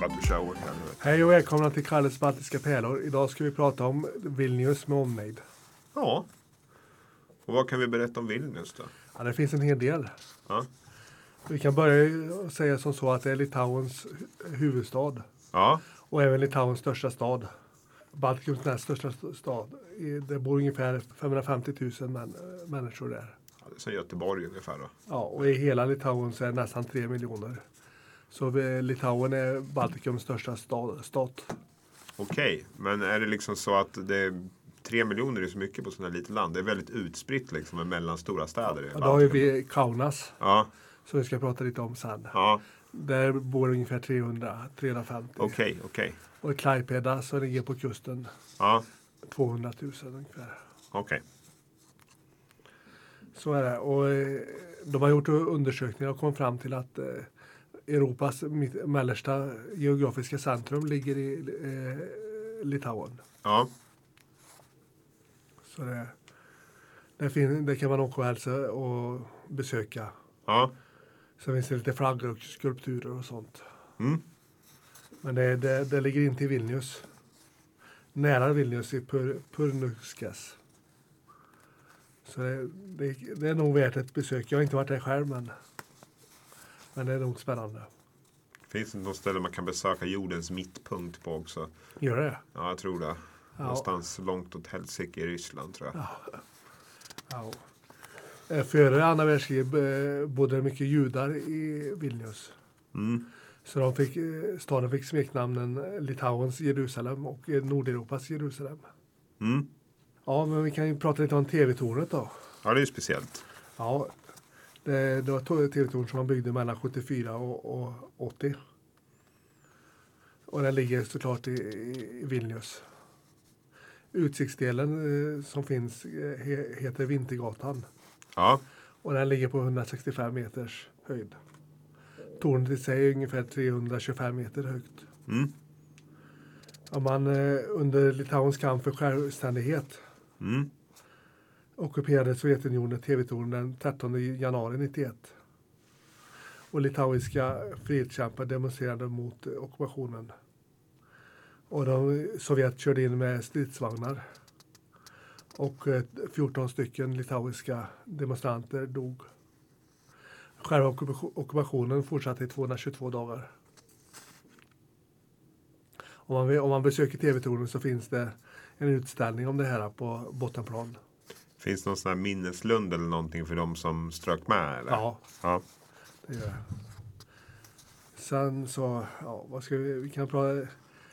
bara att köra. Hej och välkomna till Kalles Baltiska pärlor. Idag ska vi prata om Vilnius med omnejd. Ja. Och vad kan vi berätta om Vilnius då? Ja, det finns en hel del. Ja. Vi kan börja säga som så att det är Litauens hu- huvudstad Ja. och även Litauens största stad. Baltikums näst största st- stad. Det bor ungefär 550 000 män, människor där. Ja, det är som Göteborg ungefär då. Ja, och i hela Litauen så är det nästan 3 miljoner. Så vi- Litauen är Baltikums största stad, stat. Okej, men är det liksom så att det tre miljoner är så mycket på sådana här litet land? Det är väldigt utspritt liksom mellan stora städer. Och då har ju vi Kaunas Ja, som vi ska prata lite om sen. ja, Där bor ungefär 300, 350. okej, okej. Och i Klaipeda som ligger på kusten Ja, 200 000 ungefär. okej. Så är det. Och eh, de har gjort undersökningar och kommit fram till att eh, Europas mitt, mellersta geografiska centrum ligger i eh, Litauen. Ja, Så det, det, fin, det kan man åka och hälsa och besöka. ja. Sen finns det lite flaggor och skulpturer och sånt. Mm. Men det, det, det ligger inte i Vilnius. Nära Vilnius i Pur, Purnuskes. Så det, det, det är nog värt ett besök. Jag har inte varit där själv men, men det är nog spännande. Finns det något ställe man kan besöka jordens mittpunkt på också? Gör det? Ja, jag tror det. Ja. Någonstans långt åt helsike i Ryssland tror jag. Ja. Eh, Före andra världskriget eh, bodde det mycket judar i Vilnius. Mm. Så de fick, eh, staden fick smeknamnen Litauens Jerusalem och Nordeuropas Jerusalem. Mm. Ja, men vi kan ju prata lite om TV-tornet då. Ja, det är ju speciellt. Ja, det, det var TV-torn som man byggde mellan 74 och, och 80. Och den ligger såklart i, i Vilnius. Utsiktsdelen eh, som finns eh, he, heter Vintergatan Ja, och den ligger på 165 meters höjd. Tornet i sig är ungefär 325 meter högt. mm. Om man eh, under Litauens kamp för självständighet Mm ockuperade Sovjetunionen TV-tornen den 13 januari 91. Och litauiska frihetskämpar demonstrerade mot ockupationen. Och de, Sovjet körde in med stridsvagnar. Och eh, 14 stycken litauiska demonstranter dog. Själva ockupationen fortsatte i 222 dagar. Om man, om man besöker TV-tornen så finns det en utställning om det här på bottenplan. Finns det någon sån här minneslund eller någonting för de som strök med? Eller? Ja, ja. det gör. Sen så, ja, vad ska vi, vi kan prata,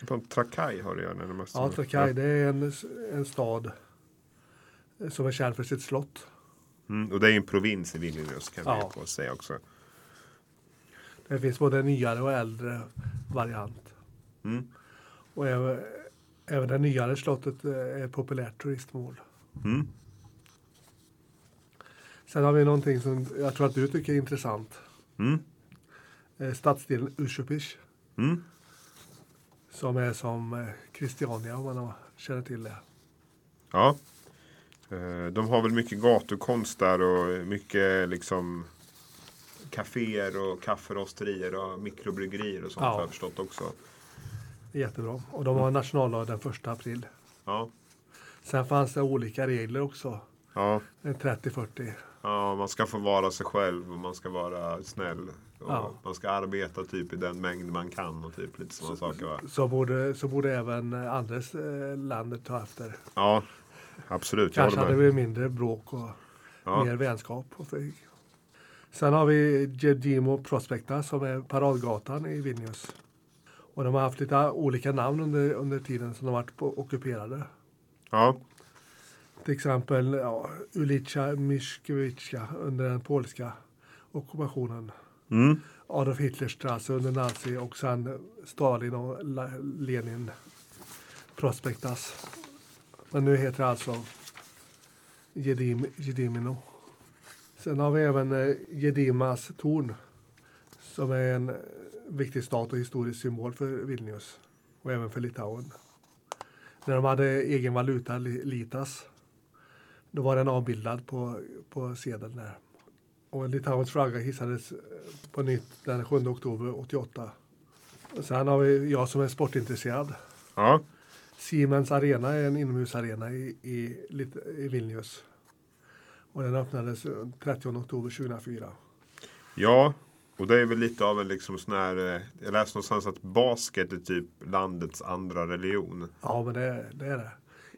På Trakai har det ju närmast. ja, Trakai, det är en, en stad som är känd för sitt slott. Mm. Och det är en provins i Vilnius kan vi Ja. på säga också. Det finns både nyare och äldre variant. Mm. Och även, även det nyare slottet eh, är ett populärt turistmål. Mm. Sen har vi någonting som jag tror att du tycker är intressant. Mm. Eh, Stadsdelen Ushupis. Mm. Som är som eh, Christiania om man känner till det. Ja. Eh, De har väl mycket gatukonst där och mycket liksom kaféer och kafferosterier och mikrobryggerier och sånt Ja. har jag förstått också. Jättebra. Och de har nationaldag den första april. Ja. Sen fanns det olika regler också. Ja. En 30-40. ja, man ska få vara sig själv och man ska vara snäll. Och Ja. Man ska arbeta typ i den mängd man kan och typ lite sådana saker va? Så borde, så borde även andres eh, landet ta efter. Ja, absolut. Kanske hade vi mindre bråk och Ja. mer vänskap. Och. Sen har vi Gedimo Prospekta som är paradgatan i Vilnius. Och de har haft lite olika namn under, under tiden som de varit på, ockuperade. Ja. Till exempel ja, Ulica Miskowicka under den polska ockupationen. Mm. Adolf Hitlers strasse under nazi och sen Stalin och Lenin Prospektas. Men nu heter det alltså Gedim, Gedimino. Sen har vi även eh, Gedimas torn som är en eh, viktig stat och historisk symbol för Vilnius och även för Litauen. När de hade egen valuta, li- litas, då var den avbildad på, på sedeln där. Och Litauens flagga hissades eh, på nytt den 7 oktober 88. Och sen har vi jag som är sportintresserad. Ja, Siemens Arena är en inomhusarena i, i, i Vilnius. Och den öppnades eh, 30 oktober 2004. ja. Och det är väl lite av en liksom sån här. eh, Jag läste någonstans att basket är typ landets andra religion. Ja, men det, det är det.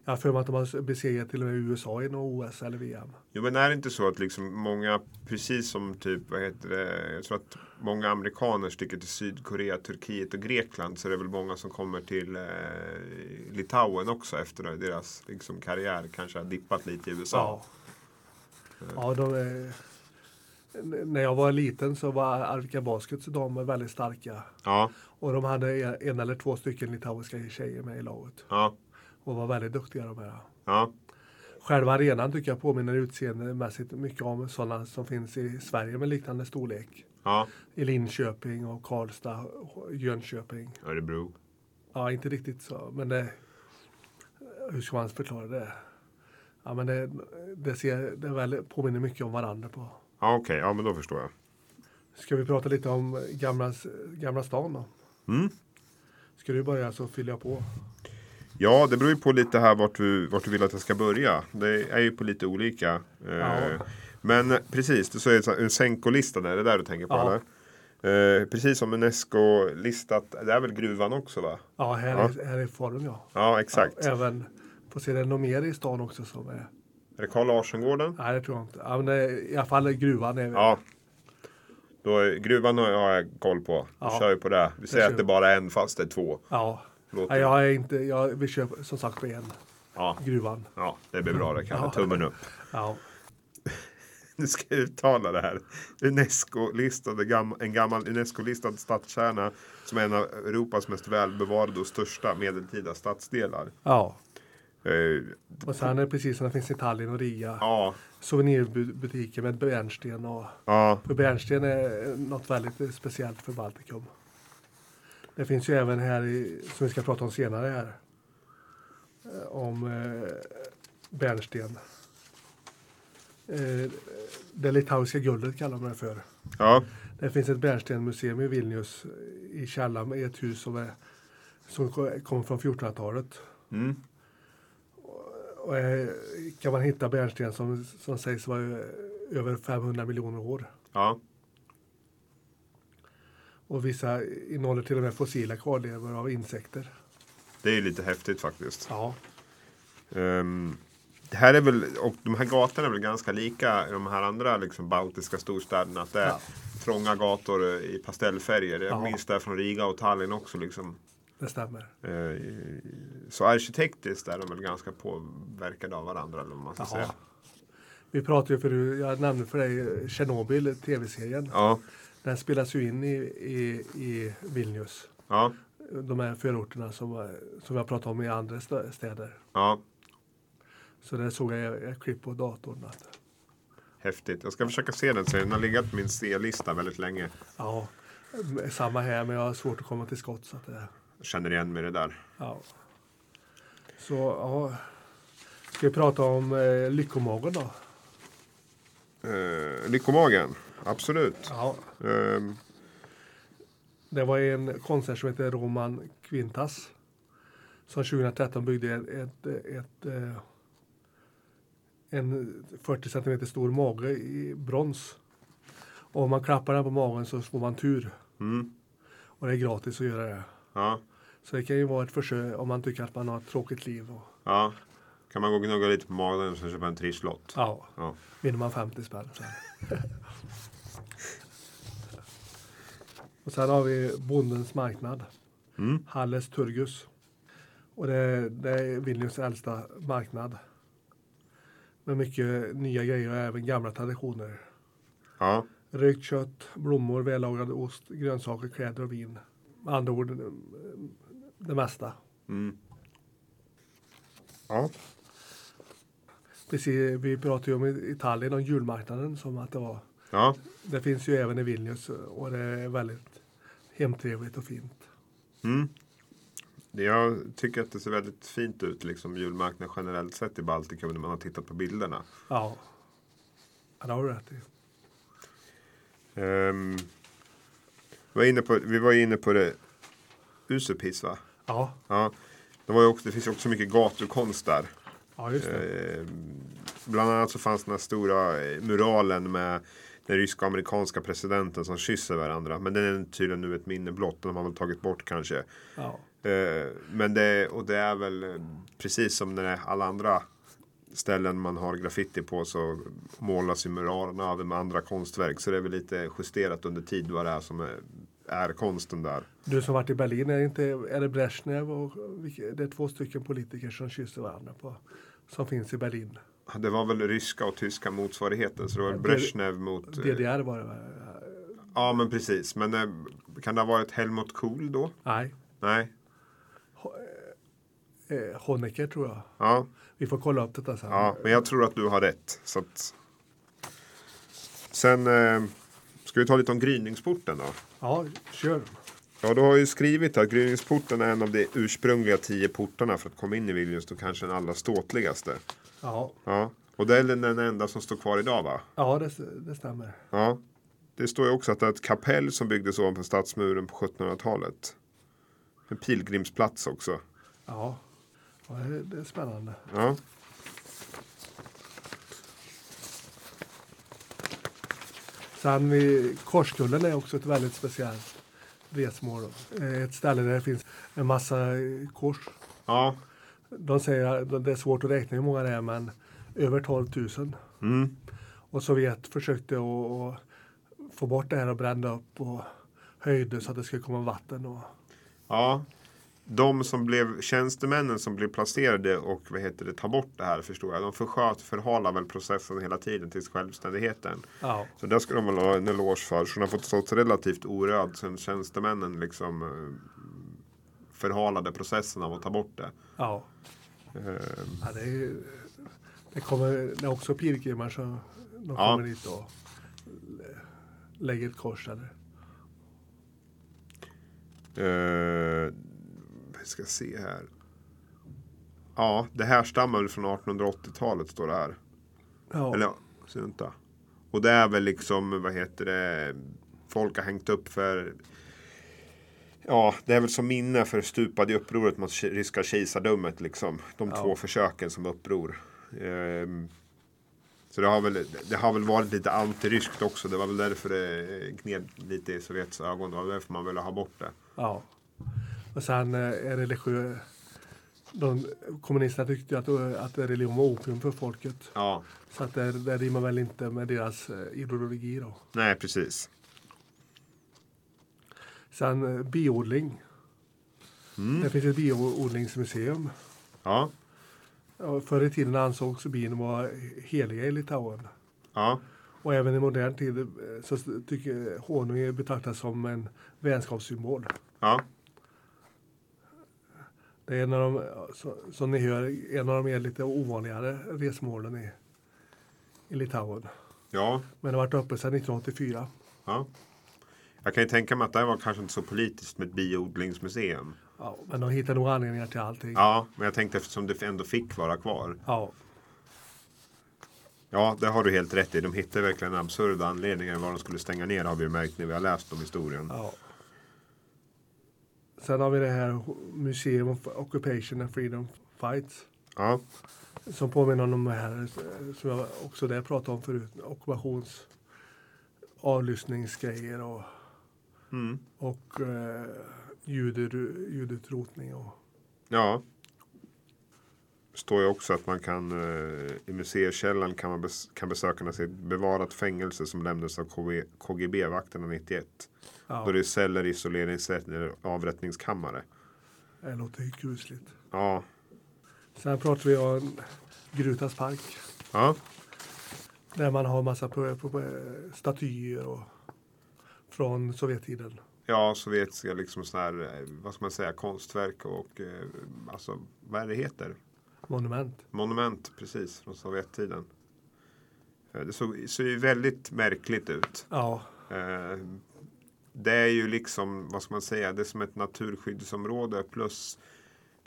Jag har för mig att de har besegrat till och med USA i något OS eller VM. Jo men är det inte så att liksom många, precis som typ, vad heter det, jag tror att många amerikaner sticker till Sydkorea, Turkiet och Grekland så är det väl många som kommer till eh, Litauen också efter deras liksom, karriär kanske har dippat lite i USA. Ja. Ja, de är, n- när jag var liten så var Arvika Baskets de är väldigt starka. Ja, Och de hade en en eller två stycken litauiska tjejer med i laget. ja, Och var väldigt duktiga de här. ja, Själva arenan tycker jag påminner utseendemässigt mycket om sådana som finns i Sverige med liknande storlek. ja, I Linköping och Karlstad, Jönköping. Örebro. Ja, inte riktigt så, men det... Hur ska man förklara det? Ja, men det, det, ser, det väl, påminner mycket om varandra på. Ja okej, ja men då förstår jag. Ska vi prata lite om Gamla, gamla stan då? Mm. Ska du börja så fyller jag på. Ja, det beror ju på lite här vart du, vart du vill att jag ska börja. Det är ju på lite olika. Eh, Ja. Men precis, du här, en Senko-lista, är det där du tänker på Ja. eller? Eh, precis som Unesco-listat, det är väl gruvan också va? Ja, här, Ja. Är, här är Forum ja. Ja, exakt. Ja, även, får se det är något mer i stan också som är... Är det Carl Larsson-gården? Nej, det tror jag inte. Ja, men det I alla fall gruvan är Ja. Då är, gruvan har jag koll på. Vi Ja. kör ju på det. Vi säger att det vi. bara är en fast det är två. Ja. Låter, jag är inte... Jag, vi kör som sagt på en. Ja. Gruvan. ja, det blir bra det Kalle. Ja. Tummen upp. Ja. Nu ska jag uttala det här. Unesco-listade, gam, en gammal Unesco-listad stadskärna som är en av Europas mest välbevarade och största medeltida stadsdelar. ja. Eh, Och sen är det precis som det finns i Tallinn och Riga. ja, Souvenirbutiker med bärnsten och ja, För bärnsten är något väldigt speciellt för Baltikum. Det finns ju även här, i, som vi ska prata om senare här, eh, om eh, bärnsten. Eh, det litauiska guldet kallar man det för. ja, Det finns ett bärnstenmuseum i Vilnius i källaren i ett hus som, är, som ko- kommer från 1400-talet. mm, Och eh, kan man hitta bärnsten som, som sägs vara eh, över 500 miljoner år. ja, Och vissa innehåller till och med fossila kvarlevor av insekter. det är lite häftigt faktiskt. Ja, Ehm, det här är väl, och de här gatorna är väl ganska lika de här andra liksom, baltiska storstäderna. Att det är Ja. trånga gator i pastellfärger. Jag Ja. minns det från Riga och Tallinn också. Liksom. det stämmer. Eh, Så arkitektiskt är de väl ganska påverkade av varandra. Eller man ska Jaha. säga. Vi pratade ju förut, jag nämnde för dig Tjernobyl, tv-serien. Ja, Den spelas ju in i, i, i Vilnius. ja, De här förorterna som, som jag pratade om i andra städer. ja. Så det såg jag ett klipp på datorn. Häftigt. Jag ska försöka se den. Så den har legat på min C-lista väldigt länge. ja, samma här men jag har svårt att komma till skott. Så att det, Jag känner igen mig i det där. ja. Så ja, ska vi prata om eh, Lyckomagen då? Eh, Lyckomagen. Absolut. Ja, Ehm, Det var en konstnär som heter Roman Quintas. Som 2013 byggde ett, ett, ett, eh, en 40 cm stor mage i brons. Och om man klappar den på magen så får man tur. mm, Och det är gratis att göra det. ja, Så det kan ju vara ett försök om man tycker att man har ett tråkigt liv. Och, ja. Kan man gå och gnugga lite på magen och sen köpa en trisslott? ja, Ja. vinner man 50 spänn. Sen. och sen har vi Bondens marknad. Mm. Halles Turgus. Och det, det är Vilnius äldsta marknad. Med mycket nya grejer och även gamla traditioner. Ja, Rökt kött, blommor, vällagad ost, grönsaker, kläder och vin. Med andra ord, det mesta. mm. ja, Precis, vi pratade ju om Italien om julmarknaden som att det var. ja. Det finns ju även i Vilnius och det är väldigt hemtrevligt och fint. Mm. Jag tycker att det ser väldigt fint ut, liksom julmarknaden generellt sett i Baltikum när man har tittat på bilderna. Ja, ja det har du rätt i. Vi var inne på, vi var inne på det Usepis va? Ja, Ja. Det, var ju också, det finns ju också mycket gatukonst där. ja just det. Eh, bland annat så fanns den här stora muralen med den ryska och amerikanska presidenten som kysser varandra. Men den är tydligen nu ett minne blott. Den har man väl tagit bort kanske. Ja. Eh, men det, och det är väl eh, precis som när alla andra ställen man har graffiti på så målas ju muralerna av med andra konstverk. Så det är väl lite justerat under tid vad det är som är, är konsten där. Du som varit i Berlin, är det, inte, är det Brezhnev och vilka, det är två stycken politiker som kysser varandra på, som finns i Berlin. Det var väl ryska och tyska motsvarigheten. Så det var Brezhnev mot... eh, DDR var det? Ja men precis. Men eh, kan det ha varit Helmut Kohl då? Nej, Nej. eh, Honecker tror jag. Ja, Vi får kolla upp detta sen. ja men jag tror att du har rätt. Så att... Sen eh, ska vi ta lite om gryningsporten då. Ja, kör. Ja, du har ju skrivit att gryningsporten är en av de ursprungliga tio portarna för att komma in i Vilnius och kanske den allra ståtligaste. Ja, Ja, och det är den enda som står kvar idag va? ja det, det stämmer. Ja. Det står ju också att det är ett kapell som byggdes ovanför stadsmuren på 1700-talet. En pilgrimsplats också. Ja, ja det, är spännande. Ja. Sen vid Korskullen är också ett väldigt speciellt resmål. Eh, Ett ställe där det finns en massa kors. Ja. De säger att det är svårt att räkna hur många det är men över 12 000. Mm. Och Sovjet försökte att, att få bort det här och bränna upp och höjde så att det skulle komma vatten. Och, Ja. De som blev tjänstemännen som blev placerade och vad heter det, ta bort det här förstår jag. De försköt, förhalar väl processen hela tiden tills självständigheten. ja, Så där ska de väl ha en eloge för. Så de har fått stått relativt orörd sen tjänstemännen liksom eh, förhalade processen av att ta bort det. ja. Eh, ja det, är, det, kommer, det är också pilgrimer som de Ja. kommer dit och lä- lägger ett kors. Eller? Eh, vi ska se här. Ja, det här stammar väl från 1880-talet står det här. Ja, Eller vänta. Och det är väl liksom, vad heter det, folk har hängt upp för Ja, det är väl som minne för stupade i upproret mot ryska kejsardömet liksom. De Ja. två försöken som uppror. Ehm, så det har, väl, det har väl varit lite antiryskt också. Det var väl därför det gned lite i Sovjets ögon. Det var därför man ville ha bort det. ja. Och sen eh, är religiö... De, kommunisterna tyckte att, att religion var opium för folket. Ja, Så att det, det rimmar väl inte med deras eh, ideologi då. nej precis. Sen eh, biodling. Mm. Det finns ett biodlingsmuseum. Ja, Förr i tiden ansågs bin vara heliga i Litauen. ja, Och även i modern tid eh, så tycker honung betraktas som en vänskapssymbol. ja. Det är en av de, som ni hör, en av de lite ovanligare resmålen i, i Litauen. ja. Men det har varit uppe sedan 1984. Ja. Jag kan ju tänka mig att det här var kanske inte så politiskt med ett biodlingsmuseum. Ja, men de hittar nog anledningar till allting. Ja, men jag tänkte eftersom det ändå fick vara kvar. Ja, Ja, det har du helt rätt i. De hittar verkligen absurda anledningar vad de skulle stänga ner har vi märkt när vi har läst om historien. ja. Sen har vi det här Museum of Occupation and Freedom Fights. Ja, Som påminner om de här eh, som jag också där pratade om förut. Ockupations avlyssningsgrejer och, mm. och eh, ljud, ljudutrotning. Och, ja. Står ju också att man kan eh, i museikällaren kan man bes, kan besökarna se ett bevarat fängelse som lämnades av KG, KGB-vakterna 91. ja, Då det är celler, isoleringsrätt eller avrättningskammare. det låter ju kusligt. Ja, Sen pratar vi om Grutas park. ja, Där man har massa på, på, på, statyer och, från Sovjettiden. Ja, sovjetiska liksom sån här, eh, vad ska man säga, konstverk och eh, alltså, vad är det heter? Monument. Monument, precis, från Sovjettiden. Eh, Det såg, såg ju väldigt märkligt ut. Ja, Eh, Det är ju liksom, vad ska man säga, det är som ett naturskyddsområde plus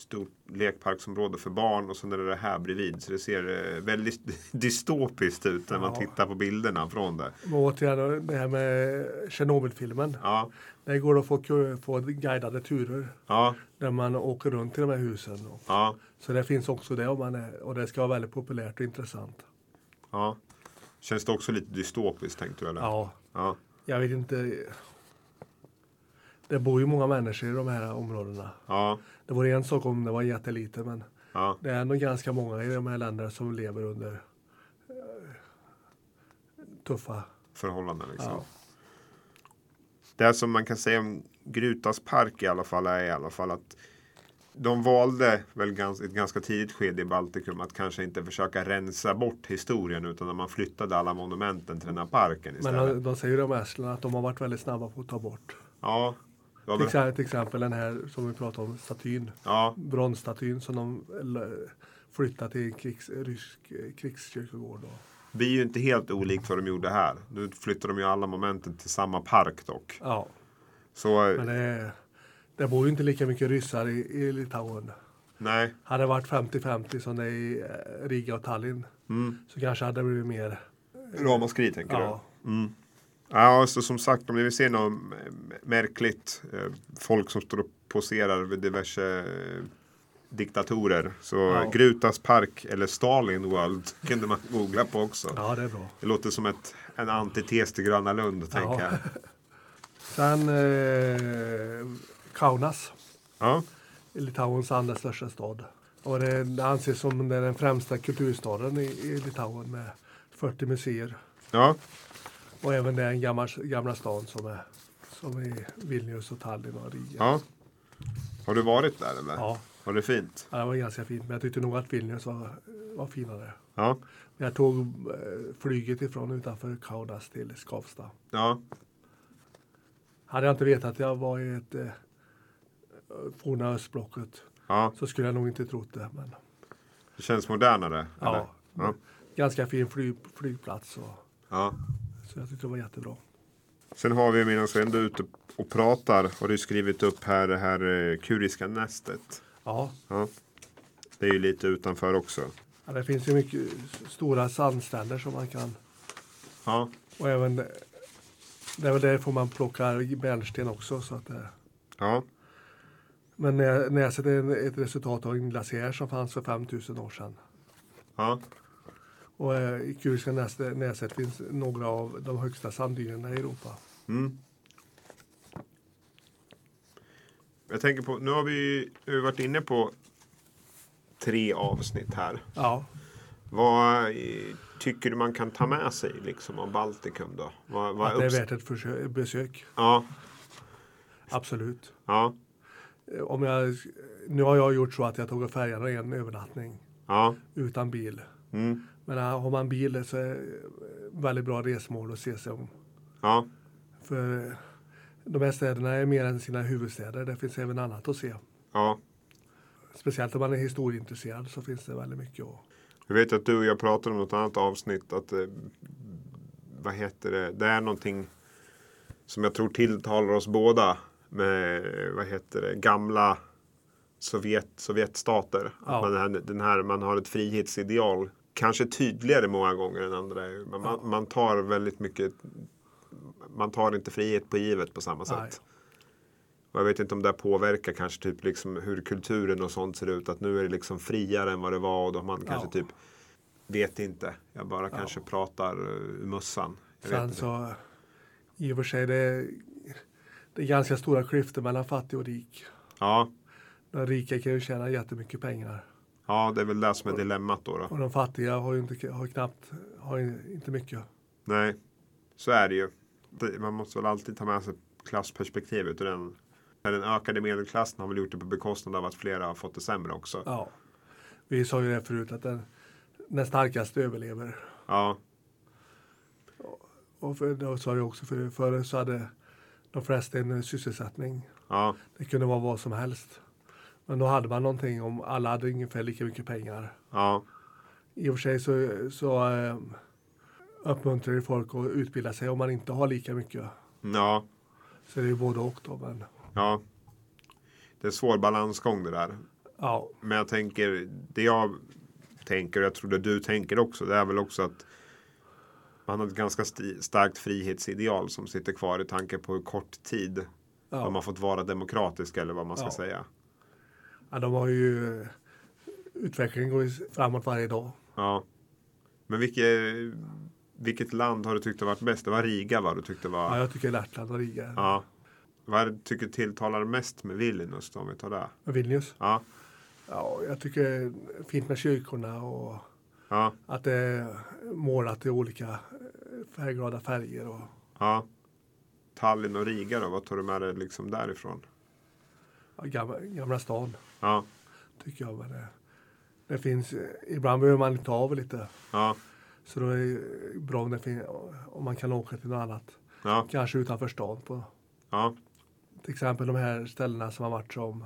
stort lekparksområde för barn och sen är det det här bredvid. Så det ser eh, väldigt dystopiskt ut när man Ja. tittar på bilderna från det. Men återigen det här med Tjernobylfilmen. Ja, Där går det att få, få guidade turer ja, där man åker runt i de här husen. Ja, Så det finns också det om man är, och det ska vara väldigt populärt och intressant. ja. Känns det också lite dystopiskt tänkte du eller? Ja, Ja, jag vet inte. Det bor ju många människor i de här områdena. ja, Det vore en sak om det var jättelite men ja, det är nog ganska många i de här länderna som lever under eh, tuffa. förhållanden liksom. Ja. Det som man kan säga om Grutas park i alla fall är i alla fall att de valde väl gans, ett ganska tidigt skede i Baltikum att kanske inte försöka rensa bort historien utan att man flyttade alla monumenten till den här parken Men istället. de, de säger ju om Estland att de har varit väldigt snabba på att ta bort. ja, Till exempel, till exempel den här som vi pratade om, statyn. ja, Bronsstatyn som de flyttade till en krigs, rysk eh, krigskyrkogård. Då. det är ju inte helt olikt vad de gjorde här. Nu flyttar de ju alla momenten till samma park dock. Ja, Så men det, det bor ju inte lika mycket ryssar i, i Litauen. nej, Hade det varit 50-50 som det är i eh, Riga och Tallinn mm. så kanske hade det blivit mer. ramaskri tänker Ja, du? Mm. Ja, så som sagt om ni vill se något märkligt, eh, folk som står och poserar vid diverse eh, diktatorer. Så Ja. Grutas park eller Stalin World kunde man googla på också. ja, det är bra. Det låter som ett, en antites till Gröna Lund, tänker jag. Sen eh, Kaunas, Ja, Litauens andra största stad. Och det, det anses som den främsta kulturstaden i, i Litauen med 40 museer. ja, Och även den gamla, gamla stan som är som i Vilnius och Tallinn och Riga. ja. Har du varit där eller? Ja, Var det fint? ja, det var ganska fint. Men jag tyckte nog att Vilnius var, var finare. Ja, Jag tog eh, flyget ifrån utanför Kaunas till Skavsta. ja, Hade jag inte vetat att jag var i ett eh, forna östblocket ja. så skulle jag nog inte trott det. Men Det känns modernare? ja? Ja. ganska fin flyg, flygplats. Och, ja. Så jag tyckte det var jättebra. Sen har vi medan vi ändå är ute och pratar har du skrivit upp här det här eh, Kuriska nästet. Ja, Ja. Det är ju lite utanför också. ja, det finns ju mycket stora sandstränder som man kan Ja, och även det är väl där får man plocka bärnsten också. Så att, det- ja, men nä- Näset är ett resultat av en glaciär som fanns för 5000 år sedan. ja, Och eh, i Kuriska näset, finns några av de högsta sanddynerna i Europa. mm. Jag tänker på, nu har vi, vi varit inne på tre avsnitt här. Ja, Vad eh, tycker du man kan ta med sig liksom om Baltikum då? Vad, vad att det är värt ett försö- besök. Ja, Absolut. ja, Om jag, nu har jag gjort så att jag tagit färjan en övernattning ja, utan bil. Mm, Men äh, har man bil så är det väldigt bra resmål att se sig om. ja, För eh, de här städerna är mer än sina huvudstäder. Det finns även annat att se. ja. Speciellt om man är historieintresserad så finns det väldigt mycket att... Jag vet att du och jag pratade om något annat avsnitt. Att, eh, vad heter det? Det är någonting som jag tror tilltalar oss båda. Med vad heter det? gamla Sovjet, Sovjetstater. Att Ja. man, är- den här, man har ett frihetsideal. Kanske tydligare många gånger än andra. Men man, Ja. man tar väldigt mycket. Man tar inte frihet på givet på samma Nej. sätt. Och jag vet inte om det påverkar kanske typ liksom hur kulturen och sånt ser ut. Att nu är det liksom friare än vad det var och då man kanske Ja. typ Vet inte. Jag bara Ja. kanske pratar uh, ur mössan. Sen så i och för sig det är, det är ganska stora klyftor mellan fattig och rik. Ja, De rika kan ju tjäna jättemycket pengar. Ja, det är väl det som är dilemmat då. då. Och de fattiga har ju inte, har knappt, har inte mycket. Nej, så är det ju. Man måste väl alltid ta med sig klassperspektivet. Och den, den ökade medelklassen har väl gjort det på bekostnad av att flera har fått det sämre också. Ja. Vi sa ju det förut att den, den starkaste överlever. Ja, Och för, det sa jag också för, förr så hade de flesta en sysselsättning. ja, Det kunde vara vad som helst. Men då hade man någonting om alla hade ungefär lika mycket pengar. ja, I och för sig så, så eh, uppmuntrar det folk att utbilda sig om man inte har lika mycket. ja, Så det är ju både och då. Men ja. Det är en svår balansgång det där. Ja, Men jag tänker, det jag tänker, och jag tror det du tänker också, det är väl också att man har ett ganska sti- starkt frihetsideal som sitter kvar i tanke på hur kort tid ja. de har fått vara demokratiska eller vad man ska Ja. säga. Ja de har ju utvecklingen går ju framåt varje dag. Ja. Men vilket, vilket land har du tyckt har varit bäst? Det var Riga va? Du tyckte var... Ja, jag tycker Lettland och Riga. Ja. Vad tycker tilltalar mest med Vilnius då, om vi tar det? Vilnius. Ja. Ja, jag tycker det är fint med kyrkorna och Ja. att det är målat i olika eh, färgglada färger. Och, Ja. Tallinn och Riga då? Vad tar du med dig liksom därifrån? Gamla, gamla stan Ja. tycker jag. Men det, det finns, eh, ibland behöver man ta av lite. Ja. Så då är det bra om, det fin, om man kan åka till något annat. Ja. Kanske utanför stan. På, Ja. till exempel de här ställena som har varit som,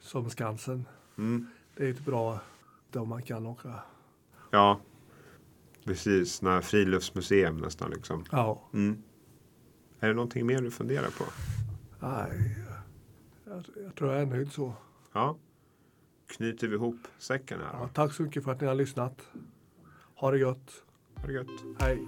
som Skansen. Mm. Det är ett bra där man kan åka. Ja. Precis, när friluftsmuseum nästan liksom. Ja, Mm. Är det någonting mer du funderar på? nej, jag, jag tror jag är nöjd så. Ja. Knyter vi ihop säcken här. Ja, tack så mycket för att ni har lyssnat. Ha det gött. Ha det gött. Hej.